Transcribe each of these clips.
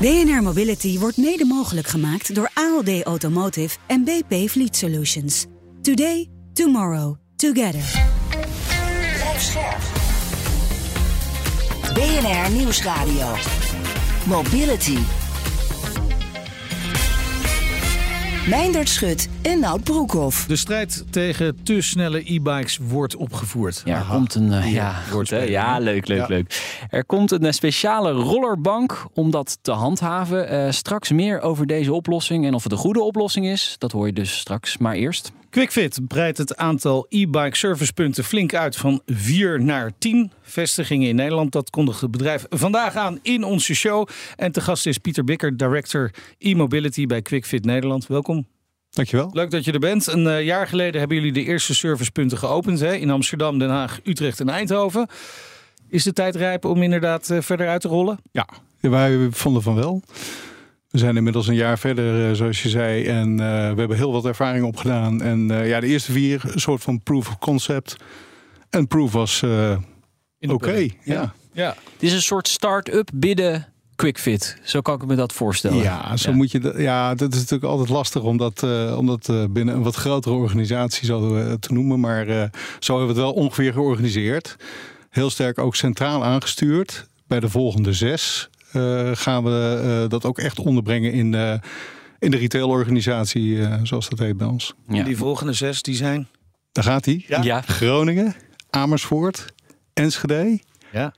BNR Mobility wordt mede mogelijk gemaakt door ALD Automotive en BP Fleet Solutions. Today, tomorrow, together. BNR Nieuwsradio. Mobility. Meindert Schut en Nout Broekhoff. De strijd tegen te snelle e-bikes wordt opgevoerd. Ja, er komt een. uh, ja, goed, hè? ja, leuk, leuk, ja. leuk. Er komt een uh, speciale rollerbank om dat te handhaven. Uh, straks meer over deze oplossing en of het een goede oplossing is. Dat hoor je dus straks. Maar eerst. QuickFit breidt het aantal e-bike servicepunten flink uit van 4 naar 10 vestigingen in Nederland. Dat kondigt het bedrijf vandaag aan in onze show. En te gast is Pieter Bikker, director e-mobility bij QuickFit Nederland. Welkom. Dankjewel. Leuk dat je er bent. Een uh, jaar geleden hebben jullie de eerste servicepunten geopend hè? in Amsterdam, Den Haag, Utrecht en Eindhoven. Is de tijd rijp om inderdaad uh, verder uit te rollen? Ja, wij vonden van wel. We zijn inmiddels een jaar verder, uh, zoals je zei. En uh, we hebben heel wat ervaring opgedaan. En uh, ja, de eerste vier, een soort van proof of concept. En proof was oké. Okay. Ja. ja. ja. Het is een soort start-up binnen QuickFit. Zo kan ik me dat voorstellen. Ja, zo ja. moet je. Ja, dat is natuurlijk altijd lastig om dat, uh, om dat uh, binnen een wat grotere organisatie zo uh, te noemen. Maar zo hebben we het wel ongeveer georganiseerd. Heel sterk ook centraal aangestuurd. Bij de volgende zes uh, gaan we uh, dat ook echt onderbrengen in, uh, in de retailorganisatie, zoals dat heet bij ons. Ja. En die volgende zes, die zijn? Daar gaat hij. Ja. ja. Groningen, Amersfoort, Enschede, ja.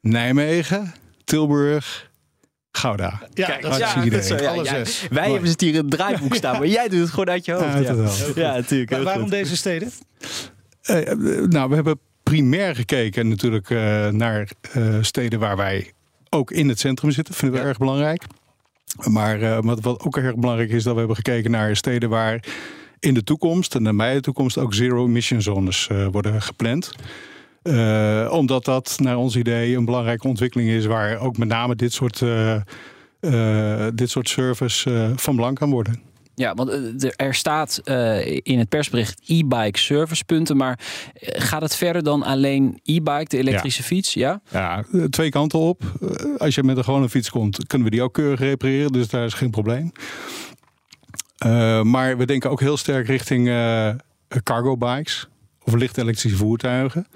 Nijmegen, Tilburg, Gouda. Ja, Kijk, dat, ja, dat zo, ja, alle ja, zes. Wij hebben het hier in het draaiboek staan, maar jij doet het gewoon uit je hoofd. Ja, ja. ja natuurlijk. Maar waarom deze steden? nou, we hebben primair gekeken natuurlijk naar steden waar wij ook in het centrum zitten. Vinden we ja. erg belangrijk. Maar uh, wat ook erg belangrijk is, dat we hebben gekeken naar steden waar in de toekomst, en naar mij de toekomst, ook zero emission zones uh, worden gepland. Uh, omdat dat naar ons idee een belangrijke ontwikkeling is waar ook met name dit soort, dit soort service van belang kan worden. Ja, want er staat in het persbericht e-bike servicepunten. Maar gaat het verder dan alleen e-bike, de elektrische ja. fiets? Ja? ja, twee kanten op. Als je met een gewone fiets komt, kunnen we die ook keurig repareren. Dus daar is geen probleem. Maar we denken ook heel sterk richting cargo bikes of licht elektrische voertuigen.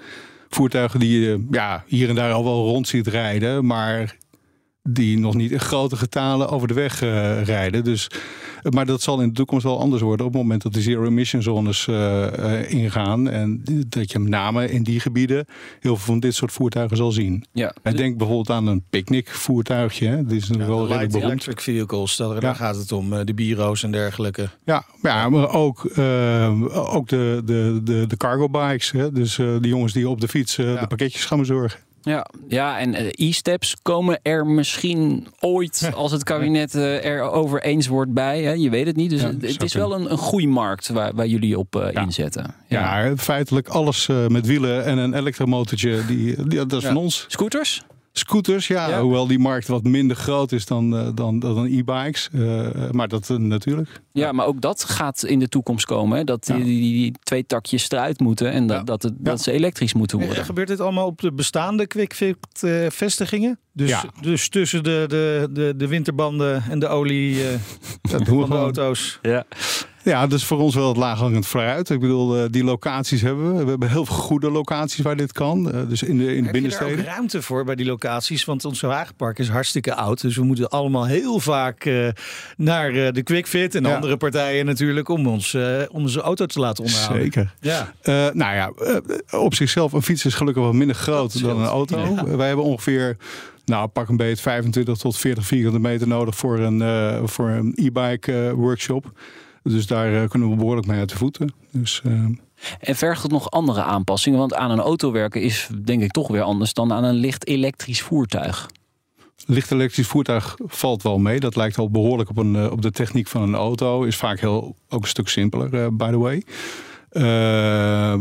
Voertuigen die je ja, hier en daar al wel rond ziet rijden, maar die nog niet in grote getalen over de weg uh, rijden. Dus, maar dat zal in de toekomst wel anders worden op het moment dat de zero emission zones uh, uh, ingaan. En dat je met name in die gebieden heel veel van dit soort voertuigen zal zien. Ja. En denk bijvoorbeeld aan een picknickvoertuigje. Hè. Die is ja, wel redelijk beroemd. electric vehicles, daar, ja. daar gaat het om. De bureaus en dergelijke. Ja, ja maar ook, ook de, de, de, de cargo bikes. Hè. Dus de jongens die op de fiets ja. de pakketjes gaan bezorgen. Ja, ja en e-steps komen er misschien ooit, als het kabinet uh, erover eens wordt bij. Hè? Je weet het niet. Dus ja, het is wel een, een goede markt waar, waar jullie op uh, ja. inzetten. Ja. ja, feitelijk alles met wielen en een elektromotortje, die, die, dat is van ons. Scooters? Scooters, ja, ja, Hoewel die markt wat minder groot is dan, uh, dan, dan e-bikes. Uh, maar dat uh, natuurlijk. Ja, maar ook dat gaat in de toekomst komen. Hè? Dat die, ja. die, die, twee takjes eruit moeten. En dat, ja. dat, het, dat ze elektrisch moeten worden. En gebeurt dit allemaal op de bestaande QuickFit vestigingen? Dus, dus tussen de, de, de, de winterbanden en de olie van de auto's. Ja. Ja, dat is voor ons wel het laaghangend fruit. Ik bedoel, die locaties hebben we. We hebben heel veel goede locaties waar dit kan. Dus in de, in de binnensteden. Ook ruimte voor bij die locaties? Want ons wagenpark is hartstikke oud. Dus we moeten allemaal heel vaak uh, naar uh, de QuickFit en ja. andere partijen natuurlijk... om ons, uh, om onze auto te laten onderhouden. Zeker. Ja. nou ja, op zichzelf, een fiets is gelukkig wat minder groot dan een auto. Ja. Wij hebben ongeveer... Nou, pak een beetje 25 tot 40 vierkante meter nodig voor een, voor een e-bike workshop. Dus daar uh, kunnen we behoorlijk mee uit de voeten. Dus, uh... En vergt het nog andere aanpassingen? Want aan een auto werken is denk ik toch weer anders dan aan een licht elektrisch voertuig. Licht elektrisch voertuig valt wel mee. Dat lijkt al behoorlijk op, een, uh, op de techniek van een auto. Is vaak heel, ook een stuk simpeler, by the way.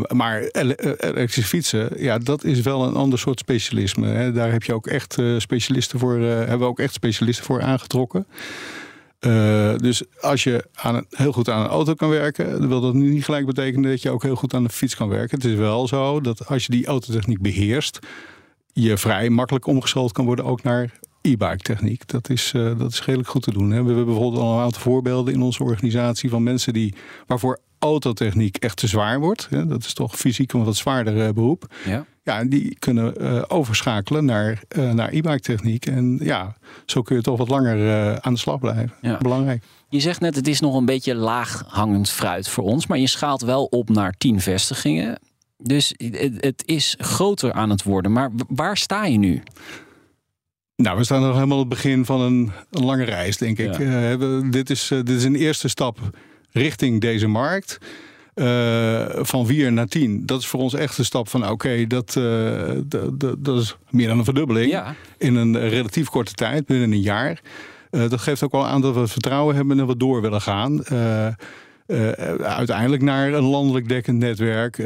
maar ele elektrische fietsen, ja, dat is wel een ander soort specialisme. Hè. Daar heb je ook echt specialisten voor, hebben we ook echt specialisten voor aangetrokken. Uh, dus als je aan heel goed aan een auto kan werken, wil dat niet gelijk betekenen dat je ook heel goed aan de fiets kan werken. Het is wel zo dat als je die autotechniek beheerst, je vrij makkelijk omgeschoold kan worden ook naar e-bike techniek. Dat is, uh, dat is redelijk goed te doen. Hè. We hebben bijvoorbeeld al een aantal voorbeelden in onze organisatie van mensen die waarvoor autotechniek echt te zwaar wordt. Hè. Dat is toch fysiek een wat zwaarder beroep. Ja. Ja, die kunnen uh, overschakelen naar, uh, naar e-bike techniek. En ja, zo kun je toch wat langer aan de slag blijven. Ja. Belangrijk. Je zegt net, het is nog een beetje laag hangend fruit voor ons. Maar je schaalt wel op naar tien vestigingen. Dus het, is groter aan het worden. Maar waar sta je nu? Nou, we staan nog helemaal op het begin van een, een lange reis, denk ik. Uh, dit, is, uh, dit is een eerste stap richting deze markt. Uh, van 4 naar 10. Dat is voor ons echt een stap van oké, dat, dat, dat, is meer dan een verdubbeling. Ja. In een relatief korte tijd, binnen een jaar. dat geeft ook wel aan dat we vertrouwen hebben en we door willen gaan. Uiteindelijk naar een landelijk dekkend netwerk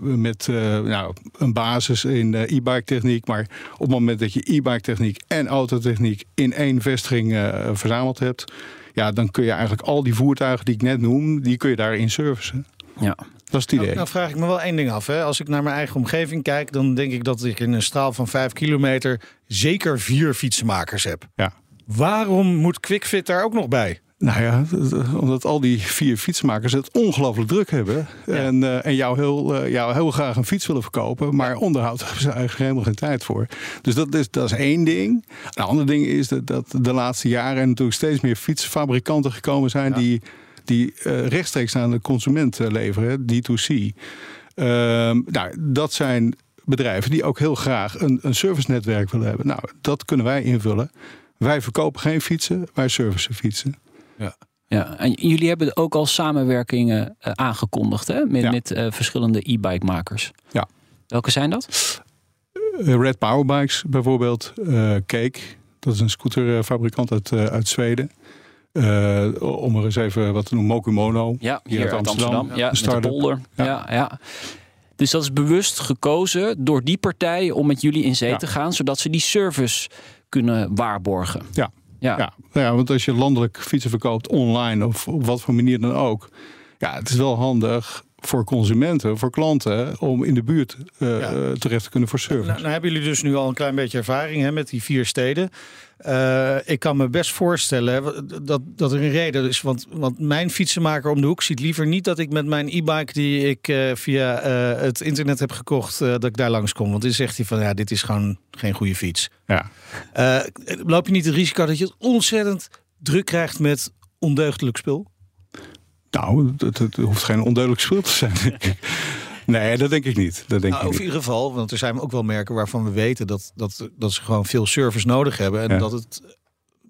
met nou, een basis in e-bike techniek. Maar op het moment dat je e-bike techniek en autotechniek in één vestiging verzameld hebt, ja, dan kun je eigenlijk al die voertuigen die ik net noem, die kun je daarin servicen. Ja. Dat is het idee. Nou, nou, vraag ik me wel één ding af. Hè. Als ik naar mijn eigen omgeving kijk, dan denk ik dat ik in een straal van vijf kilometer zeker vier fietsenmakers heb. Ja. Waarom moet QuickFit daar ook nog bij? Nou ja, omdat al die vier fietsmakers het ongelooflijk druk hebben. En, uh, en jou, heel, uh, jou heel graag een fiets willen verkopen. Maar onderhoud hebben ze eigenlijk helemaal geen tijd voor. Dus dat is, dat is één ding. Een ander ding is dat, dat de laatste jaren natuurlijk steeds meer fietsfabrikanten gekomen zijn. Die, die uh, rechtstreeks aan de consument leveren, D2C. Ehm, nou, dat zijn bedrijven die ook heel graag een, een servicenetwerk willen hebben. Nou, dat kunnen wij invullen. Wij verkopen geen fietsen, wij servicen fietsen. Ja. Ja, en jullie hebben ook al samenwerkingen uh, aangekondigd hè? met, met uh, verschillende e-bike makers. Ja. Welke zijn dat? Uh, Red Powerbikes bijvoorbeeld. Cake, dat is een scooterfabrikant uit, uit Zweden. om er eens even wat te noemen, Mokumono. Ja, hier, uit Amsterdam. Amsterdam. Ja, de polder. Ja. ja. Ja, Dus dat is bewust gekozen door die partij om met jullie in zee te gaan, zodat ze die service kunnen waarborgen. Ja, ja. Ja, ja, want als je landelijk fietsen verkoopt online of op wat voor manier dan ook. Ja, het is wel handig voor consumenten, voor klanten, om in de buurt uh, terecht te kunnen voor service. Nou, nou, hebben jullie dus nu al een klein beetje ervaring hè, met die vier steden. Uh, ik kan me best voorstellen dat, dat er een reden is. Want, want mijn fietsenmaker om de hoek ziet liever niet dat ik met mijn e-bike die ik uh, via het internet heb gekocht, dat ik daar langskom. Want dan zegt hij van ja, dit is gewoon geen goede fiets. Ja. loop je niet het risico dat je het ontzettend druk krijgt met ondeugdelijk spul? Nou, het, het hoeft geen onduidelijk spul te zijn. Nee, dat denk ik niet. Dat denk nou, ik in ieder geval, want er zijn ook wel merken waarvan we weten dat, dat, dat ze gewoon veel service nodig hebben. En dat het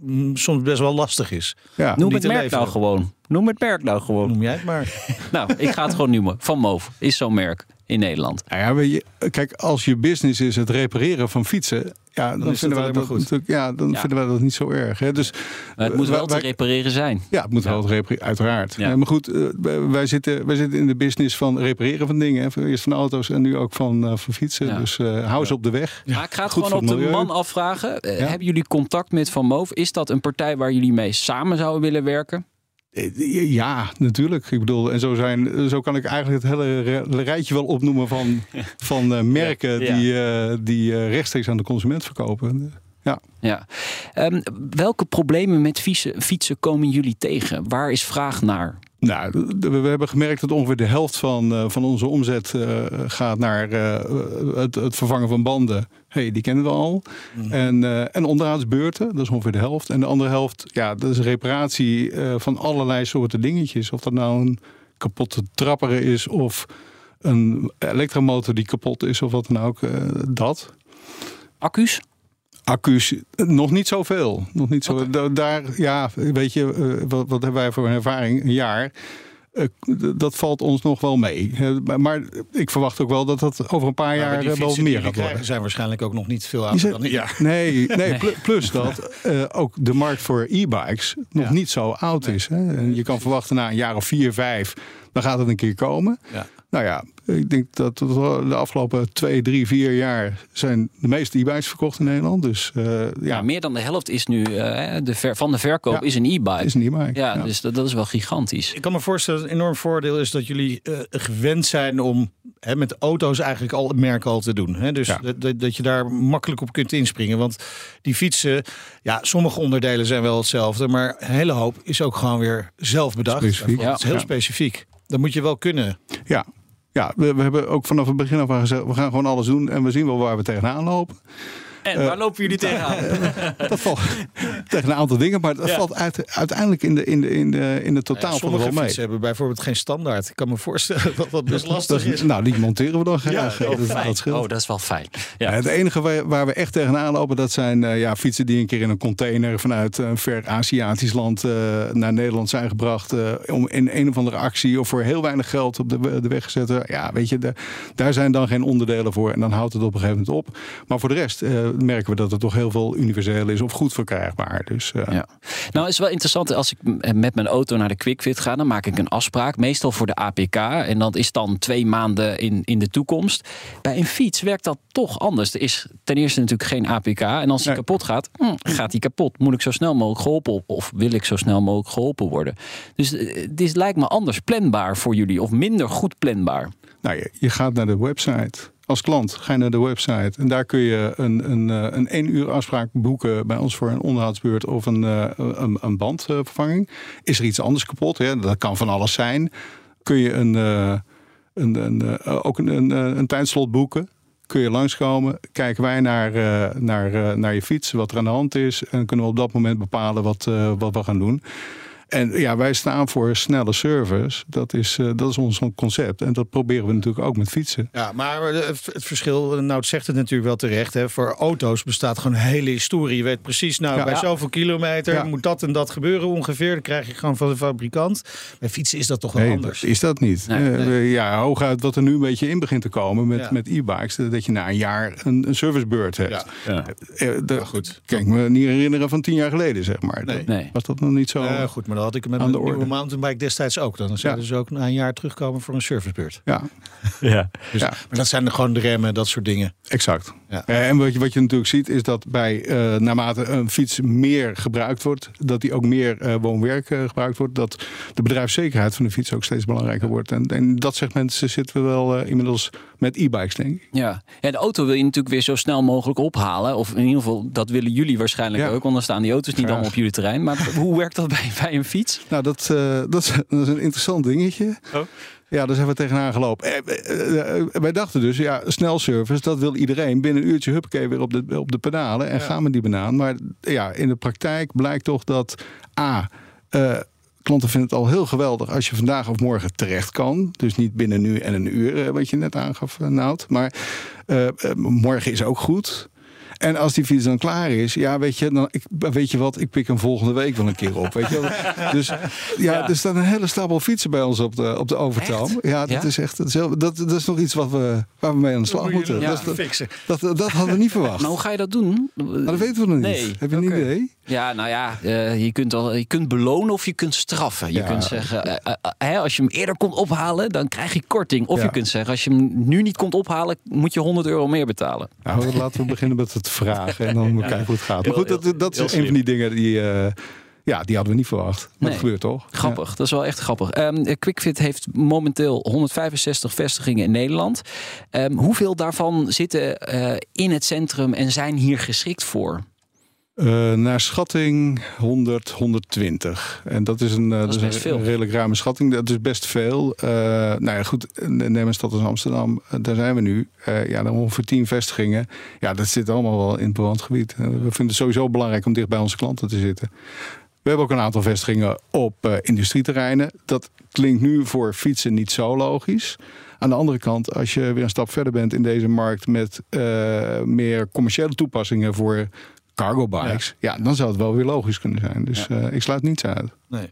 mm, soms best wel lastig is. Ja. Noem het merk nou gewoon. Noem het merk nou gewoon. Noem jij het maar. nou, ik ga het gewoon noemen. Van Moof is zo'n merk in Nederland. Nou ja, weet je, kijk, als je business is het repareren van fietsen, ja, dan, vinden wij dat goed. Ja, dan vinden wij dat niet zo erg. Hè. Dus, het moet wel te repareren zijn. Ja, het moet wel te repareren, uiteraard. Ja. maar goed, uh, wij, zitten, wij zitten in de business van repareren van dingen. Hè. Eerst van auto's en nu ook van, uh, van fietsen. Dus uh, hou ze op de weg. Ja, ik ga het gewoon op de man afvragen. hebben jullie contact met Van Moof? Is dat een partij waar jullie mee samen zouden willen werken? Eh, ja, natuurlijk. Ik bedoel, en zo, zijn, zo kan ik eigenlijk het hele rijtje wel opnoemen van, van uh, merken die, uh, die rechtstreeks aan de consument verkopen. Ja. ja. Um, welke problemen met fietsen, fietsen komen jullie tegen? Waar is vraag naar? Nou, we hebben gemerkt dat ongeveer de helft van, uh, van onze omzet uh, gaat naar uh, het, het, vervangen van banden. hey, die kennen we al. Mm. En, en onderhoudsbeurten, dat is ongeveer de helft. En de andere helft, ja, dat is reparatie van allerlei soorten dingetjes. Of dat nou een kapotte trapper is of een elektromotor die kapot is of wat dan ook. dat. Accu's? Accu's nog niet zoveel. Nog niet zo. Daar, ja, weet je, eh, wat, wat hebben wij voor een ervaring? Een jaar. Eh, dat valt ons nog wel mee. Maar ik verwacht ook wel dat dat over een paar jaar eh, wel meer gaat worden. zijn waarschijnlijk ook nog niet veel ouder dan jaar. Nee, nee, plus dat ook de markt voor e-bikes nog niet zo oud is. Hè. Je kan verwachten na een jaar of vier, vijf, dan gaat het een keer komen. Ja. Nou ja, Ik denk dat de afgelopen twee, drie, vier jaar zijn de meeste e-bikes verkocht in Nederland. Dus uh, ja. meer dan de helft is nu uh, de ver, van de verkoop is een e-bike. Is een e-bike. Ja, dus dat, dat, is wel gigantisch. Ik kan me voorstellen dat het een enorm voordeel is dat jullie uh, gewend zijn om hè, met auto's eigenlijk al merken al te doen. Hè? Dus dat, dat je daar makkelijk op kunt inspringen. Want die fietsen, ja, sommige onderdelen zijn wel hetzelfde, maar een hele hoop is ook gewoon weer zelf bedacht. Specifiek. Ja. Het is heel specifiek. Dat moet je wel kunnen. Ja, ja, we, hebben ook vanaf het begin af aan gezegd, we gaan gewoon alles doen en we zien wel waar we tegenaan lopen. En waar lopen jullie tegenaan? dat valt tegen een aantal dingen, maar dat valt uit, uiteindelijk in de, in de, in de, in de totaal ja, van de mee. Ze hebben bijvoorbeeld geen standaard. Ik kan me voorstellen dat dat best lastig is. Nou, die monteren we dan graag. Ja, dat. Oh, dat is wel fijn. Ja. het enige waar, waar, we echt tegenaan lopen, dat zijn uh, ja, fietsen die een keer in een container vanuit een ver Aziatisch land uh, naar Nederland zijn gebracht. Uh, om in een of andere actie of voor heel weinig geld op de, de weg gezet. Ja, weet je, de, daar zijn dan geen onderdelen voor. En dan houdt het op een gegeven moment op. Maar voor de rest merken we dat het toch heel veel universeel is of goed verkrijgbaar. Dus, uh... ja. Nou, het is wel interessant. Als ik met mijn auto naar de QuickFit ga, dan maak ik een afspraak. Meestal voor de APK. En dat is dan twee maanden in, in de toekomst. Bij een fiets werkt dat toch anders. Er is ten eerste natuurlijk geen APK. En als die kapot gaat, hm, gaat die kapot. Moet ik zo snel mogelijk geholpen of wil ik zo snel mogelijk geholpen worden? Dus eh, dit lijkt me anders planbaar voor jullie of minder goed planbaar. Nou, je, je gaat naar de website als klant ga je naar de website en daar kun je een, een, eh, een één uur afspraak boeken bij ons voor een onderhoudsbeurt of een, eh, een, een bandvervanging. Is er iets anders kapot? Dat kan van alles zijn. Kun je een, eh, een, een, ook een, een, een tijdslot boeken? Kun je langskomen? Kijken wij naar, naar, naar je fiets, wat er aan de hand is. En kunnen we op dat moment bepalen wat, wat we gaan doen. En ja, wij staan voor snelle service. Dat is, uh, dat is ons concept. En dat proberen we natuurlijk ook met fietsen. Ja, maar het, verschil, nou het zegt het natuurlijk wel terecht. Hè, voor auto's bestaat gewoon een hele historie. Je weet precies, nou bij zoveel kilometer moet dat en dat gebeuren ongeveer. Dan krijg je gewoon van de fabrikant. Bij fietsen is dat toch wel nee, anders. Is dat niet? Nee, uh, ja, hooguit wat er nu een beetje in begint te komen met, met e-bikes. Dat je na een jaar een, een servicebeurt hebt. Ja. Uh, goed. Kan ik me niet herinneren van tien jaar geleden, zeg maar. Nee. Was dat nog niet zo? goed, maar dat had ik met een nieuwe mountainbike destijds ook. Dan zouden ze ook na een jaar terugkomen voor een servicebeurt. Ja. ja. Dus, ja. Maar dat zijn er gewoon de remmen, dat soort dingen. Exact. Ja. En wat je, wat je natuurlijk ziet is dat bij uh, naarmate een fiets meer gebruikt wordt, dat die ook meer uh, woon-werk uh, gebruikt wordt, dat de bedrijfszekerheid van de fiets ook steeds belangrijker wordt. En in dat segment zitten we wel inmiddels met e-bikes, denk ik. Ja. ja, de auto wil je natuurlijk weer zo snel mogelijk ophalen. Of in ieder geval, dat willen jullie waarschijnlijk ook. Want dan staan die auto's niet allemaal op jullie terrein. Maar hoe werkt dat bij, bij een fiets? Nou, dat, uh, dat, is, dat, is, een interessant dingetje. Oh. Ja, daar zijn we tegenaan gelopen. Eh, eh, wij dachten dus, ja, snelservice, dat wil iedereen. Binnen een uurtje, huppakee, weer op de, op de pedalen. En gaan we die banaan. Maar ja, in de praktijk blijkt toch dat... A, klanten vinden het al heel geweldig als je vandaag of morgen terecht kan. Dus niet binnen nu en een uur, wat je net aangaf, Nout. Maar morgen is ook goed. En als die fiets dan klaar is, ja, weet je, dan, ik, weet je wat, ik pik hem volgende week wel een keer op. Weet je? Dus ja, ja, er staan een hele stapel fietsen bij ons op de, op de overtoom. Ja, dat is echt dat is, dat, dat is nog iets wat we, waar we mee aan de slag moeten. Ja, dat, fixen. Dat, dat, dat hadden we niet verwacht. Maar hoe ga je dat doen? Maar dat weten we nog niet. Nee. Heb je een idee? Ja, nou ja, uh, je, kunt al, je kunt belonen of je kunt straffen. Je kunt zeggen, uh, uh, hè, als je hem eerder komt ophalen, dan krijg je korting. Of je kunt zeggen, als je hem nu niet komt ophalen, moet je 100 euro meer betalen. Nou, laten we beginnen met het vragen en dan kijken hoe het gaat. Maar goed, dat, dat is een van die dingen die... ja, die hadden we niet verwacht. Maar nee. dat gebeurt toch? Grappig, dat is wel echt grappig. Um, QuickFit heeft momenteel 165 vestigingen in Nederland. Um, hoeveel daarvan zitten in het centrum en zijn hier geschikt voor? Uh, naar schatting 100, 120. En dat is een, uh, dat is een redelijk ruime schatting. Dat is best veel. Uh, nou ja, goed, neem een stad als Amsterdam. daar zijn we nu. ja, dan ongeveer 10 vestigingen. Ja, dat zit allemaal wel in het bewandgebied. we vinden het sowieso belangrijk om dicht bij onze klanten te zitten. We hebben ook een aantal vestigingen op industrieterreinen. Dat klinkt nu voor fietsen niet zo logisch. Aan de andere kant, als je weer een stap verder bent in deze markt met meer commerciële toepassingen voor cargo bikes, ja. dan zou het wel weer logisch kunnen zijn. Dus uh, ik sluit niets uit. Nee.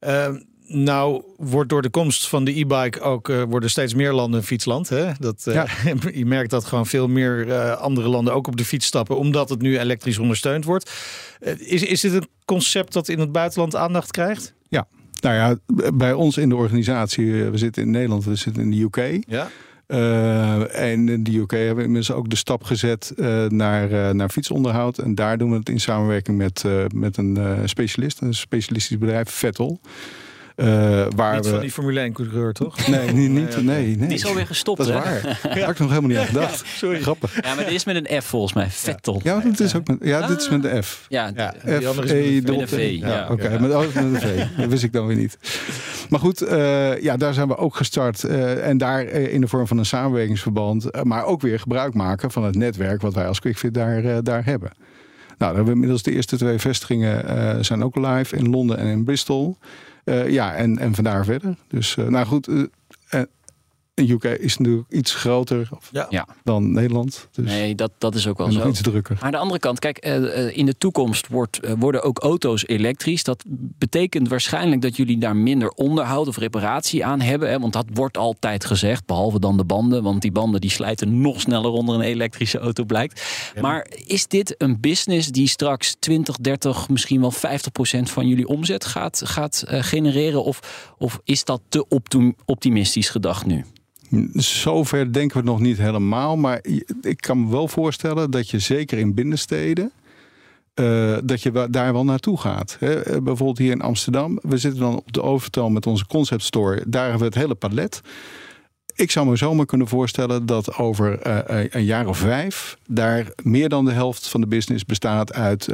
Uh, nou wordt door de komst van de e-bike ook uh, worden steeds meer landen een fietsland. Hè? Dat, ja. je merkt dat gewoon veel meer andere landen ook op de fiets stappen, omdat het nu elektrisch ondersteund wordt. is, is dit een concept dat in het buitenland aandacht krijgt? Ja, Nou ja, bij ons in de organisatie, we zitten in Nederland, we zitten in de UK. Ja. En in de UK hebben inmiddels ook de stap gezet naar, naar fietsonderhoud. En daar doen we het in samenwerking met, met een specialist, een specialistisch bedrijf, Vettel. Uh, waar niet we... van die Formule 1 coureur, toch? Nee, niet, niet, nee, nee. Die is alweer gestopt, Dat is hè? waar. Daar had ik nog helemaal niet aan gedacht. Sorry. Grappig. Ja, maar dit is met een F volgens mij. Vettel. Ja, dat is ook met, ja dit is met de F. Ja, ja F, E, met een V. Ja, oké. Okay. Met, met een V. Dat wist ik dan weer niet. Maar goed, uh, ja, daar zijn we ook gestart. Uh, en daar uh, in de vorm van een samenwerkingsverband. maar ook weer gebruik maken van het netwerk wat wij als QuickFit daar, daar hebben. Nou, dan hebben we inmiddels de eerste twee vestigingen zijn ook live in Londen en in Bristol. Uh, ja, en, en vandaar verder. Dus, uh, nou goed, UK is natuurlijk iets groter ja. dan Nederland. Dus nee, dat, dat is ook wel en zo. Nog iets drukker. Maar aan de andere kant, kijk, in de toekomst wordt, worden ook auto's elektrisch. Dat betekent waarschijnlijk dat jullie daar minder onderhoud of reparatie aan hebben. Hè? Want dat wordt altijd gezegd, behalve dan de banden. Want die banden die slijten nog sneller onder een elektrische auto, blijkt. Ja. Maar is dit een business die straks 20, 30, misschien wel 50 procent van jullie omzet gaat, gaat genereren? Of, of is dat te optimistisch gedacht nu? Zover denken we nog niet helemaal. Maar ik kan me wel voorstellen dat je zeker in binnensteden. Uh, dat je daar wel naartoe gaat. He, bijvoorbeeld hier in Amsterdam. We zitten dan op de Overtal met onze concept store. Daar hebben we het hele palet. Ik zou me zomaar kunnen voorstellen dat over uh, een jaar of vijf... daar meer dan de helft van de business bestaat uit,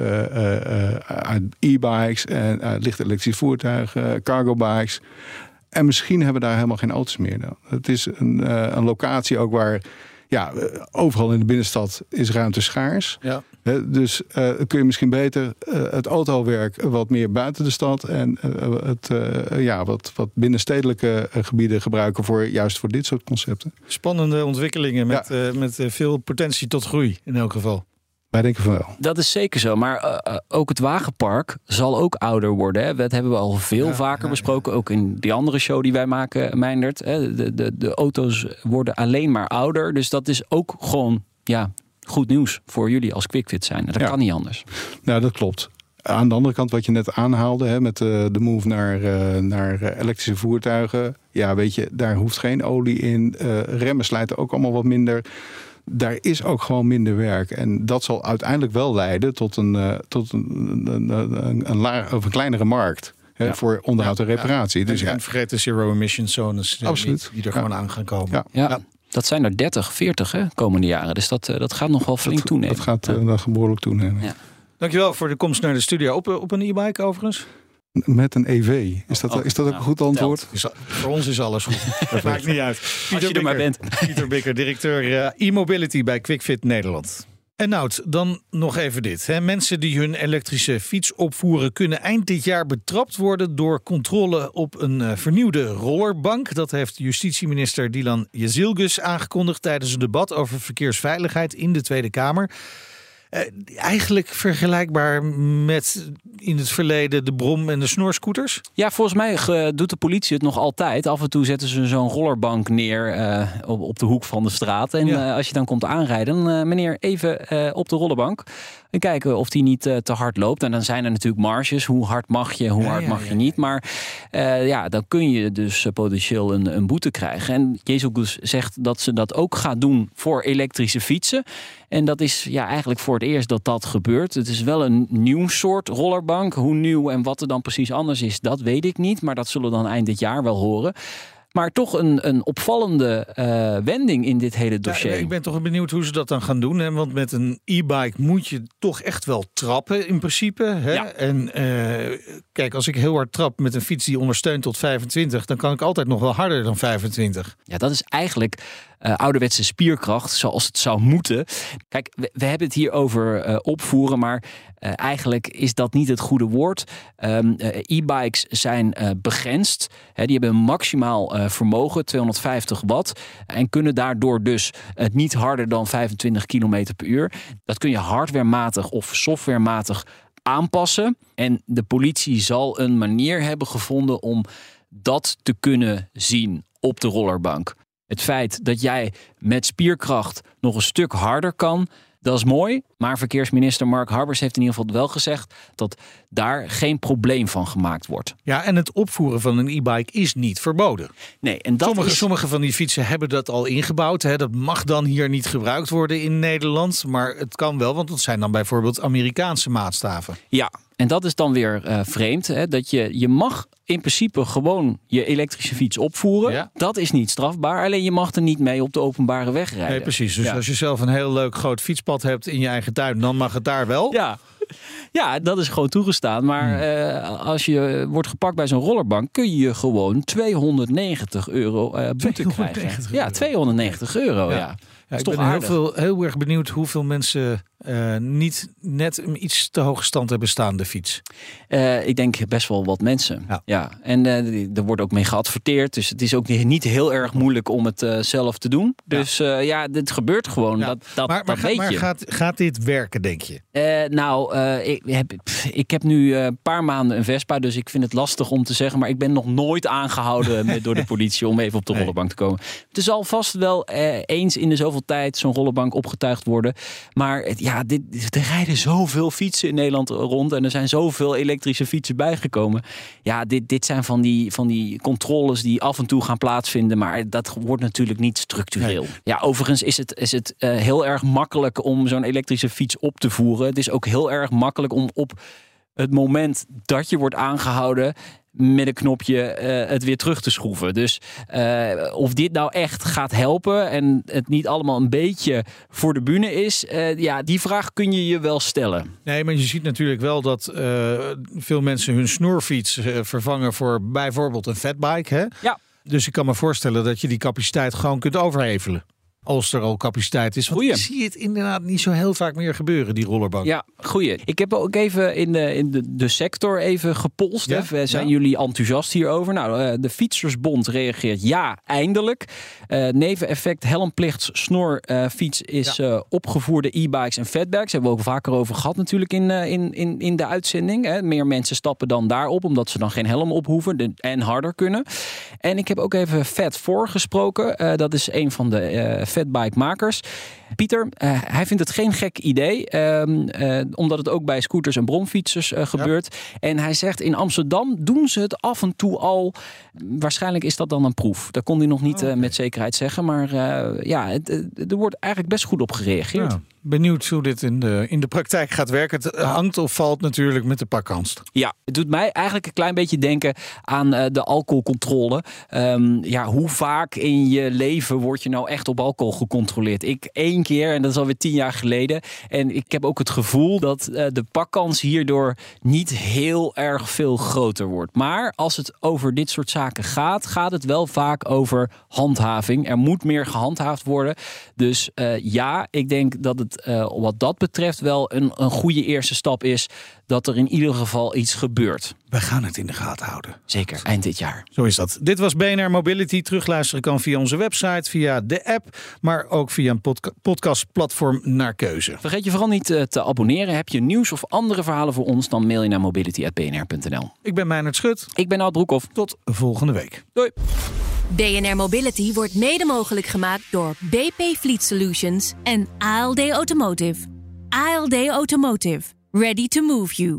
uit e-bikes... en licht elektrische voertuigen, cargo bikes... En misschien hebben we daar helemaal geen auto's meer. Dan. Het is een, uh, een locatie ook waar ja, overal in de binnenstad is ruimte schaars. Ja. Dus uh, kun je misschien beter uh, het autowerk wat meer buiten de stad en het ja, wat, wat binnenstedelijke gebieden gebruiken voor juist voor dit soort concepten. Spannende ontwikkelingen met, ja. met veel potentie tot groei in elk geval. Wij denken van wel. Dat is zeker zo. Maar uh, ook het wagenpark zal ook ouder worden. Hè? Dat hebben we al veel ja, vaker ja, besproken. Ook in die andere show die wij maken, Meindert. Hè? De, de, de auto's worden alleen maar ouder. Dus dat is ook gewoon ja, goed nieuws voor jullie als QuickFit zijn. Dat kan niet anders. Nou, dat klopt. Aan de andere kant, wat je net aanhaalde, hè, met uh, de move naar, uh, naar elektrische voertuigen. Ja, weet je, daar hoeft geen olie in. remmen slijten ook allemaal wat minder daar is ook gewoon minder werk. En dat zal uiteindelijk wel leiden tot een, uh, tot een, een, een, een, laag, of een kleinere markt. Hè, ja. Voor onderhoud en reparatie. Ja. Dus en, ja. vergeet de zero emission zones Absoluut. die, er gewoon aan gaan komen. Ja. Dat zijn er 30, 40 hè, komende jaren. Dus dat, dat gaat nog wel flink dat, toenemen. Dat gaat uh, dat behoorlijk toenemen. Ja. Dankjewel voor de komst naar de studio. Op, op een e-bike overigens? Met een EV. Is dat, oh, is dat ook nou, een goed antwoord? Is, voor ons is alles goed. Dat maakt niet uit. Pieter Als je er maar bent. Pieter Bikker, directeur uh, e-mobility bij QuickFit Nederland. En Nout, dan nog even dit. Hè. Mensen die hun elektrische fiets opvoeren... kunnen eind dit jaar betrapt worden door controle op een uh, vernieuwde rollerbank. Dat heeft justitieminister Dylan Jezilgus aangekondigd... tijdens een debat over verkeersveiligheid in de Tweede Kamer. Uh, eigenlijk vergelijkbaar met in het verleden de brom- en de snorscooters? Ja, volgens mij doet de politie het nog altijd. Af en toe zetten ze zo'n rollerbank neer uh, op, op de hoek van de straat. En ja. uh, als je dan komt aanrijden, meneer even op de rollerbank. En kijken of die niet te hard loopt. En dan zijn er natuurlijk marges. Hoe hard mag je, hoe hard mag je niet. Maar ja, dan kun je dus potentieel een, een boete krijgen. En Jezus zegt dat ze dat ook gaat doen voor elektrische fietsen. En dat is ja, eigenlijk voor het eerst dat dat gebeurt. Het is wel een nieuw soort rollerbank. Hoe nieuw en wat er dan precies anders is, dat weet ik niet. Maar dat zullen we dan eind dit jaar wel horen. Maar toch een, een opvallende uh, wending in dit hele dossier. Ja, ik ben toch benieuwd hoe ze dat dan gaan doen. Hè? Want met een e-bike moet je toch echt wel trappen in principe. Hè? Ja. En uh, kijk, als ik heel hard trap met een fiets die ondersteunt tot 25... dan kan ik altijd nog wel harder dan 25. Ja, dat is eigenlijk uh, ouderwetse spierkracht, zoals het zou moeten. Kijk, we, hebben het hier over uh, opvoeren, maar uh, eigenlijk is dat niet het goede woord. Um, E-bikes zijn begrensd. Die hebben een maximaal vermogen, 250 watt. En kunnen daardoor dus niet harder dan 25 km per uur. Dat kun je hardwarematig of softwarematig aanpassen. En de politie zal een manier hebben gevonden om dat te kunnen zien op de rollerbank. Het feit dat jij met spierkracht nog een stuk harder kan, dat is mooi. Maar verkeersminister Mark Harbers heeft in ieder geval wel gezegd dat daar geen probleem van gemaakt wordt. Ja, en het opvoeren van een e-bike is niet verboden. Nee, en dat sommige, is... sommige van die fietsen hebben dat al ingebouwd. Hè. Dat mag dan hier niet gebruikt worden in Nederland. Maar het kan wel, want dat zijn dan bijvoorbeeld Amerikaanse maatstaven. Ja, en dat is dan weer uh, vreemd. Hè, dat je, je mag in principe gewoon je elektrische fiets opvoeren. Ja. Dat is niet strafbaar. Alleen je mag er niet mee op de openbare weg rijden. Nee, precies. Dus Ja. als je zelf een heel leuk groot fietspad hebt in je eigen tuin, dan mag het daar wel. Ja. Ja, dat is gewoon toegestaan. Maar eh, als je wordt gepakt bij zo'n rollerbank, kun je gewoon 290 euro eh boete 290 krijgen. euro. Ja, 290 euro. Ja. Ja. Ja, is ik ben heel, veel, heel erg benieuwd hoeveel mensen eh, niet net een iets te hoge stand hebben staan, de fiets. Ik denk best wel wat mensen. Ja. En er wordt ook mee geadverteerd. Dus het is ook niet heel erg moeilijk om het zelf te doen. Dus ja, dit gebeurt gewoon. Dat, dat, maar maar, dat ga- weet maar je. gaat, gaat dit werken, denk je? Nou, ik, heb, pff, ik heb nu eh, een paar maanden een Vespa, dus ik vind het lastig om te zeggen. Maar ik ben nog nooit aangehouden met, door de politie om even op de Nee. rollerbank te komen. Er zal vast wel eh, eens in de zoveel tijd zo'n rollerbank opgetuigd worden. Maar het- ja, dit, er rijden zoveel fietsen in Nederland rond en er zijn zoveel elektrische fietsen bijgekomen. Ja, dit, dit zijn van die, van die controles die af en toe gaan plaatsvinden, maar dat wordt natuurlijk niet structureel. Ja, overigens is het, is het eh, heel erg makkelijk om zo'n elektrische fiets op te voeren. Het is ook heel erg makkelijk om op het moment dat je wordt aangehouden met een knopje eh, het weer terug te schroeven. Dus eh, of dit nou echt gaat helpen en het niet allemaal een beetje voor de bühne is, eh, ja, die vraag kun je je wel stellen. Nee, maar je ziet natuurlijk wel dat veel mensen hun snoerfiets vervangen voor bijvoorbeeld een fatbike. Hè? Ja. Dus ik kan me voorstellen dat je die capaciteit gewoon kunt overhevelen. Als er al capaciteit is. Want Goeie. ik zie het inderdaad niet zo heel vaak meer gebeuren, die rollerbank. Ja, goeie. Ik heb ook even in de, in de, de sector even gepolst. Ja, hè. Zijn ja. jullie enthousiast hierover? Nou, eh, de Fietsersbond reageert ja, eindelijk. Eh, neveneffect helmplicht snorfiets is eh, opgevoerde e-bikes en fatbikes. Hebben we ook vaker over gehad natuurlijk in, in, in, in de uitzending. Hè. Meer mensen stappen dan daarop, omdat ze dan geen helm op hoeven en harder kunnen. En ik heb ook even Fat voor gesproken. Eh, dat is een van de fatbike makers. Pieter, eh, hij vindt het geen gek idee, ehm, eh, omdat het ook bij scooters en bromfietsers eh, gebeurt. En hij zegt in Amsterdam doen ze het af en toe al. Waarschijnlijk is dat dan een proef. Dat kon hij nog niet eh, met zekerheid zeggen, maar ja, het, het- er wordt eigenlijk best goed op gereageerd. Ja, benieuwd hoe dit in de, in de praktijk gaat werken. Het hangt of valt natuurlijk met de pakkans. Ja, het doet mij eigenlijk een klein beetje denken aan eh, de alcoholcontrole. Ehm, ja, hoe vaak in je leven word je nou echt op alcohol gecontroleerd? Ik één keer, en dat is alweer tien jaar geleden. En ik heb ook het gevoel dat eh, de pakkans hierdoor niet heel erg veel groter wordt. Maar als het over dit soort zaken gaat, gaat het wel vaak over handhaving. Er moet meer gehandhaafd worden. Dus eh, ja, ik denk dat het eh, wat dat betreft wel een, een goede eerste stap is. Dat er in ieder geval iets gebeurt. We gaan het in de gaten houden. Zeker, eind dit jaar. Zo is dat. Dit was BNR Mobility. Terugluisteren kan via onze website, via de app, maar ook via een podca- podcastplatform naar keuze. Vergeet je vooral niet eh, te abonneren. Heb je nieuws of andere verhalen voor ons, dan mail je naar mobility.bnr.nl. Ik ben Meijnerd Schut. Ik ben Ad Broekhoff. Tot volgende week. Doei. BNR Mobility wordt mede mogelijk gemaakt door BP Fleet Solutions en ALD Automotive. ALD Automotive. Ready to move you.